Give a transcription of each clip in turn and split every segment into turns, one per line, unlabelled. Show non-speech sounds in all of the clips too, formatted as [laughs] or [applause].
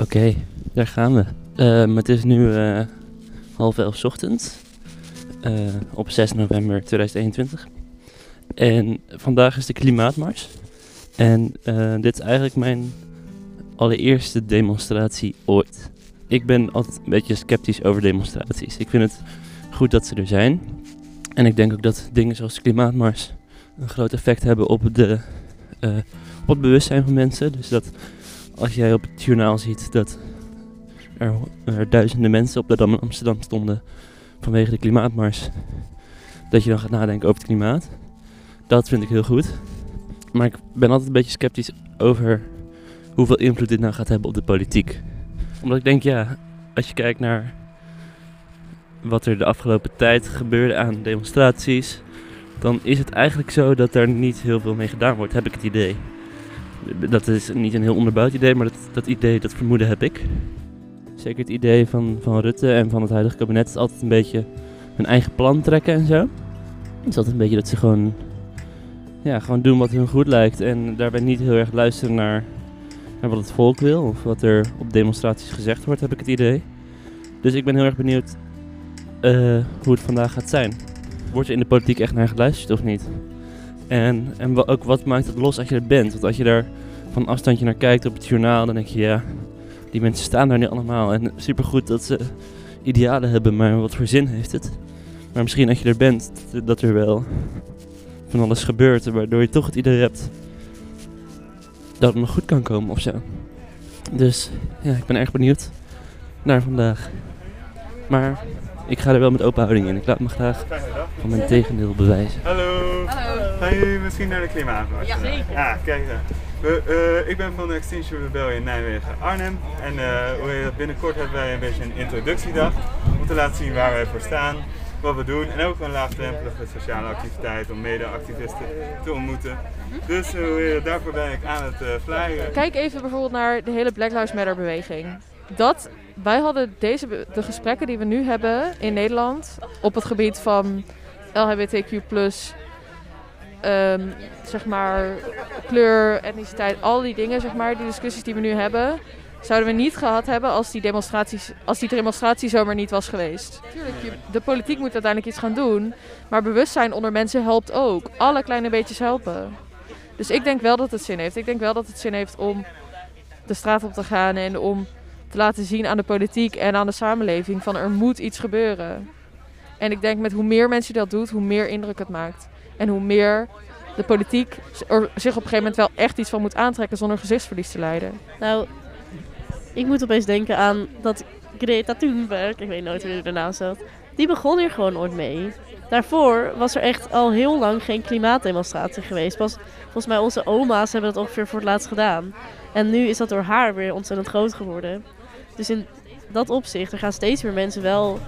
Oké, daar gaan we. Ehm, het is nu eh, half elf 's ochtends eh, op 6 november 2021. En vandaag is de klimaatmars. En eh, dit is eigenlijk mijn allereerste demonstratie ooit. Ik ben altijd een beetje sceptisch over demonstraties. Ik vind het goed dat ze er zijn. En ik denk ook dat dingen zoals de klimaatmars een groot effect hebben op, de, op het bewustzijn van mensen. Dus dat als jij op het journaal ziet dat er, duizenden mensen op de Dam in Amsterdam stonden vanwege de klimaatmars, dat je dan gaat nadenken over het klimaat. Dat vind ik heel goed. Maar ik ben altijd een beetje sceptisch over hoeveel invloed dit nou gaat hebben op de politiek. Omdat ik denk, ja, als je kijkt naar wat er de afgelopen tijd gebeurde aan demonstraties, dan is het eigenlijk zo dat er niet heel veel mee gedaan wordt, heb ik het idee. Dat is niet een heel onderbouwd idee, maar dat, dat idee, dat vermoeden heb ik. Zeker het idee van, van Rutte en van het huidige kabinet is altijd een beetje hun eigen plan trekken en zo. Het is altijd een beetje dat ze gewoon, ja, gewoon doen wat hun goed lijkt en daarbij niet heel erg luisteren naar, naar wat het volk wil of wat er op demonstraties gezegd wordt, heb ik het idee. Dus ik ben heel erg benieuwd eh, hoe het vandaag gaat zijn. Wordt er in de politiek echt naar geluisterd of niet? En, en ook wat maakt het los als je er bent? Want als je daar van afstandje naar kijkt op het journaal, dan denk je ja, die mensen staan daar nu allemaal. En supergoed dat ze idealen hebben, maar wat voor zin heeft het? Maar misschien als je er bent, dat- dat er wel van alles gebeurt, waardoor je toch het idee hebt dat het nog goed kan komen of zo. Dus ja, ik ben erg benieuwd naar vandaag. Maar ik ga er wel met open houding in. Ik laat me graag van mijn tegendeel bewijzen.
Hallo.
Hallo.
Gaan jullie misschien naar de klimaatmars?
Ja, zeker.
Ah, kijk dan. We, eh, ik ben van de Extinction Rebellion Nijmegen Arnhem. En eh, binnenkort hebben wij een beetje een introductiedag. Om te laten zien waar wij voor staan, wat we doen. En ook een laagdrempelige sociale activiteit om mede-activisten te ontmoeten. Dus eh, daarvoor ben ik aan het uh, flyeren.
Kijk even bijvoorbeeld naar de hele Black Lives Matter beweging. Dat, wij hadden deze, de gesprekken die we nu hebben in Nederland op het gebied van LHBTQ+, ehm, zeg maar, kleur, etniciteit, al die dingen, zeg maar, die discussies die we nu hebben, zouden we niet gehad hebben als die demonstraties, als die demonstratie zomaar niet was geweest. Tuurlijk, de politiek moet uiteindelijk iets gaan doen, maar bewustzijn onder mensen helpt ook. Alle kleine beetjes helpen. Dus ik denk wel dat het zin heeft. Ik denk wel dat het zin heeft om de straat op te gaan en om te laten zien aan de politiek en aan de samenleving van er moet iets gebeuren. En ik denk met hoe meer mensen dat doet, hoe meer indruk het maakt. En hoe meer de politiek er zich op een gegeven moment wel echt iets van moet aantrekken zonder gezichtsverlies te leiden.
Nou, ik moet opeens denken aan dat Greta Thunberg, ik weet nooit hoe de naam staat, die begon hier gewoon ooit mee. Daarvoor was er echt al heel lang geen klimaatdemonstratie geweest. Pas volgens mij onze oma's hebben dat ongeveer voor het laatst gedaan. En nu is dat door haar weer ontzettend groot geworden. Dus in dat opzicht, er gaan steeds meer mensen wel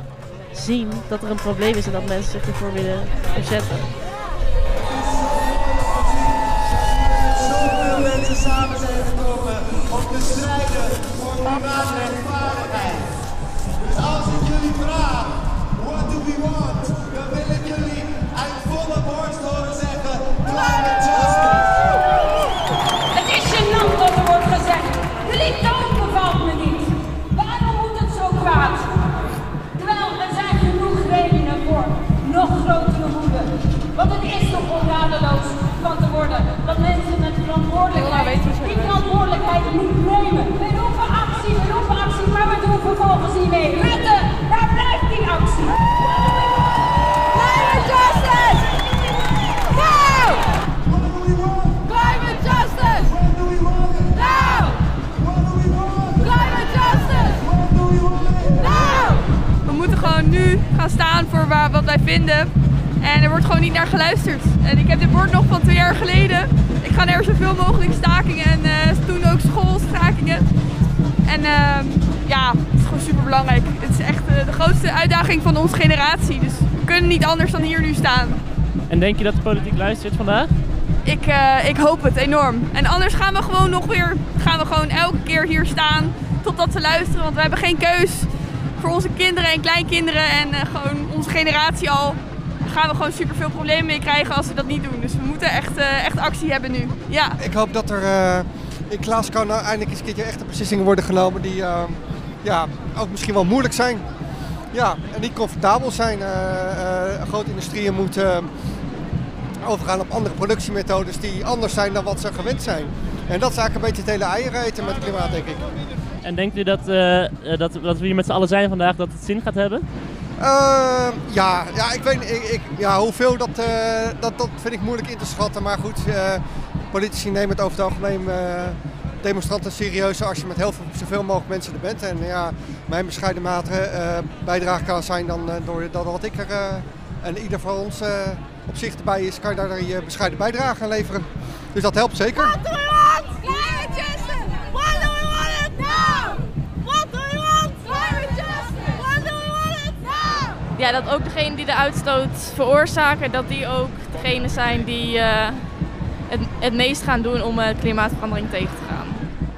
zien dat er een probleem is en dat mensen zich ervoor willen verzetten.
Gaan staan voor waar, wat wij vinden. En er wordt gewoon niet naar geluisterd. En ik heb dit bord nog van twee jaar geleden. Ik ga naar zoveel mogelijk stakingen en eh, toen ook schoolstakingen. En ehm, ja, het is gewoon super belangrijk. Het is echt eh, de grootste uitdaging van onze generatie. Dus we kunnen niet anders dan hier nu staan.
En denk je dat de politiek luistert vandaag?
Ik, eh, ik hoop het enorm. En anders gaan we gewoon nog weer, gaan we gewoon elke keer hier staan totdat ze luisteren. Want we hebben geen keus voor onze kinderen en kleinkinderen en eh, gewoon onze generatie al. Gaan we gewoon super veel problemen mee krijgen als we dat niet doen. Dus we moeten echt, eh, echt actie hebben nu. Ja.
Ik hoop dat er eh, in Glasgow nou eindelijk eens een keertje echte beslissingen worden genomen die ja, ook misschien wel moeilijk zijn. Ja, en niet comfortabel zijn. Grote industrieën moeten overgaan op andere productiemethodes die anders zijn dan wat ze gewend zijn. En dat is eigenlijk een beetje het hele eieren eten met klimaat, denk ik.
En denkt u dat, eh, eh, dat, dat we hier met z'n allen zijn vandaag, dat het zin gaat hebben?
Uh, ja, ja, ik weet ik, ik, ja, hoeveel, dat, uh, dat, dat vind ik moeilijk in te schatten. Maar goed, uh, politici nemen het over het algemeen demonstranten serieus als je met heel veel, zoveel mogelijk mensen er bent. En ja, mijn bescheiden mate bijdrage kan zijn dan door dat wat ik er en ieder van ons op zich erbij is, kan je daar je bescheiden bijdrage aan leveren. Dus dat helpt zeker.
Ja, dat ook degenen die de uitstoot veroorzaken, dat die ook degene zijn die uh, het, het meest gaan doen om uh, klimaatverandering tegen te gaan.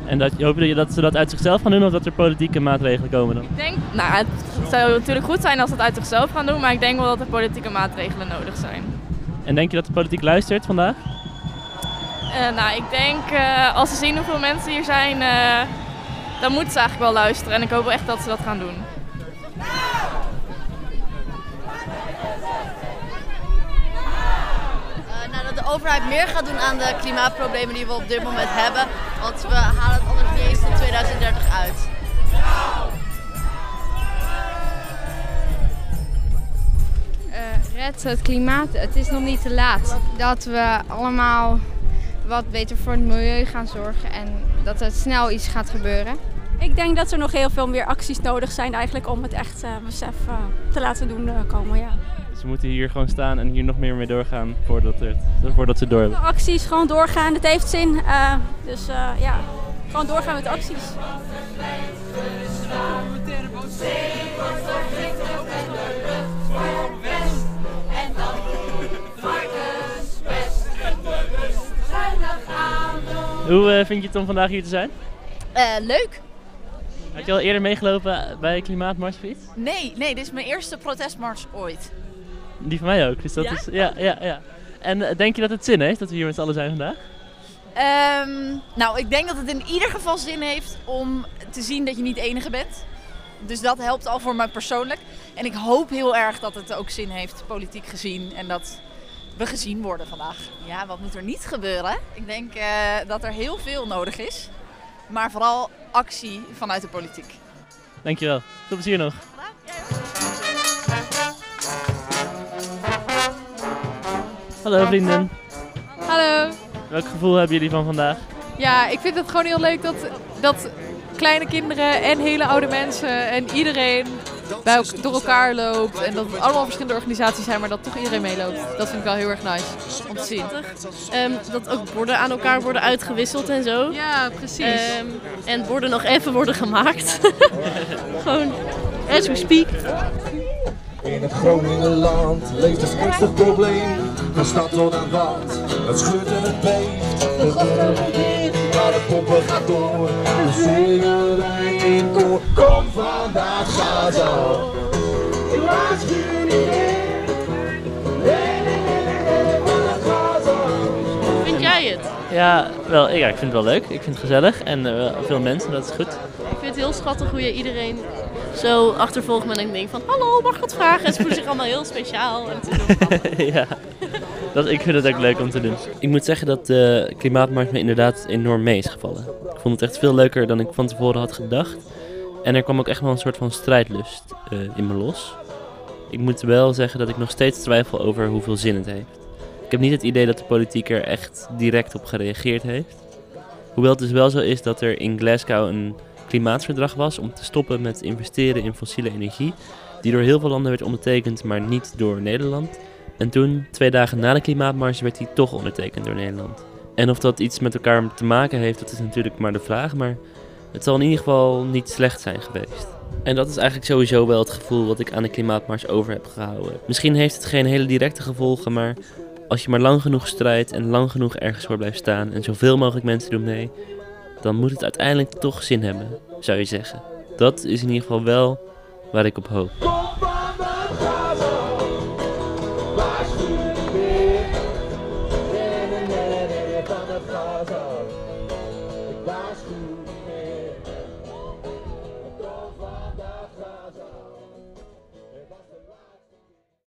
En dat, hoop je dat ze dat uit zichzelf gaan doen of dat er politieke maatregelen komen dan?
Ik denk, nou het zou natuurlijk goed zijn als ze het uit zichzelf gaan doen, maar ik denk wel dat er politieke maatregelen nodig zijn.
En denk je dat de politiek luistert vandaag?
Uh, nou, ik denk uh, als ze zien hoeveel mensen hier zijn, uh, dan moeten ze eigenlijk wel luisteren. En ik hoop wel echt dat ze dat gaan doen.
Nou, dat de overheid meer gaat doen aan de klimaatproblemen die we op dit moment hebben. Want we halen het anders niet eens tot 2030 uit.
red het klimaat. Het is nog niet te laat. Dat we allemaal wat beter voor het milieu gaan zorgen en dat er snel iets gaat gebeuren.
Ik denk dat er nog heel veel meer acties nodig zijn eigenlijk om het echt uh, besef uh, te laten doen uh, komen. Ja.
Dus we moeten hier gewoon staan en hier nog meer mee doorgaan voordat, het, voordat ze door hebben.
Acties, gewoon doorgaan, het heeft zin. dus ja, gewoon doorgaan met acties.
Hoe uh, vind je het om vandaag hier te zijn?
Uh, leuk.
Had je al eerder meegelopen bij Klimaatmars of iets?
Nee, nee, dit is mijn eerste protestmars ooit.
Die van mij ook. Dus dat
ja?
Is, ja, ja, ja. En uh, denk je dat het zin heeft dat we hier met z'n allen zijn vandaag?
Um, nou, ik denk dat het in ieder geval zin heeft om te zien dat je niet de enige bent. Dus dat helpt al voor mij persoonlijk. En ik hoop heel erg dat het ook zin heeft, politiek gezien. En dat we gezien worden vandaag. Ja, wat moet er niet gebeuren? Ik denk uh, dat er heel veel nodig is. Maar vooral actie vanuit de politiek.
Dankjewel. Veel plezier nog. Hallo vrienden.
Hallo.
Welk gevoel hebben jullie van vandaag?
Ja, ik vind het gewoon heel leuk dat, dat kleine kinderen en hele oude mensen en iedereen bij elk, door elkaar loopt. En dat het allemaal verschillende organisaties zijn, maar dat toch iedereen meeloopt. Dat vind ik wel heel erg nice om te zien.
Um, dat ook borden aan elkaar worden uitgewisseld en zo.
Ja, precies.
Um, en borden nog even worden gemaakt. [laughs] Gewoon as we speak.
In het Groningenland leeft het ernstig probleem. Van stad tot aan land, het schudt en het beeft. Maar de pompen gaat door. Zingen wij in koor. Kom vandaag, ga zo. Ik was hier niet meer. Nee, nee, nee, nee, nee, vandaag ga zo.
Vind jij het?
Ja, wel, ja, ik vind het wel leuk. Ik vind het gezellig en uh, veel mensen, dat is goed.
Ik vind het heel schattig hoe je iedereen zo achtervolgt met een ding van hallo, mag ik wat vragen? En ze voelen zich allemaal heel speciaal. En het is [laughs]
ja, dat, ik vind het ook leuk om te doen. Ik moet zeggen dat de klimaatmars me inderdaad enorm mee is gevallen. Ik vond het echt veel leuker dan ik van tevoren had gedacht. En er kwam ook echt wel een soort van strijdlust uh, in me los. Ik moet wel zeggen dat ik nog steeds twijfel over hoeveel zin het heeft. Ik heb niet het idee dat de politiek er echt direct op gereageerd heeft. Hoewel het dus wel zo is dat er in Glasgow een klimaatverdrag was om te stoppen met investeren in fossiele energie, die door heel veel landen werd ondertekend, maar niet door Nederland. En toen, twee dagen na de klimaatmars, werd die toch ondertekend door Nederland. En of dat iets met elkaar te maken heeft, dat is natuurlijk maar de vraag, maar het zal in ieder geval niet slecht zijn geweest. En dat is eigenlijk sowieso wel het gevoel wat ik aan de klimaatmars over heb gehouden. Misschien heeft het geen hele directe gevolgen, maar als je maar lang genoeg strijdt en lang genoeg ergens voor blijft staan en zoveel mogelijk mensen doen mee, dan moet het uiteindelijk toch zin hebben, zou je zeggen. Dat is in ieder geval wel waar ik op hoop.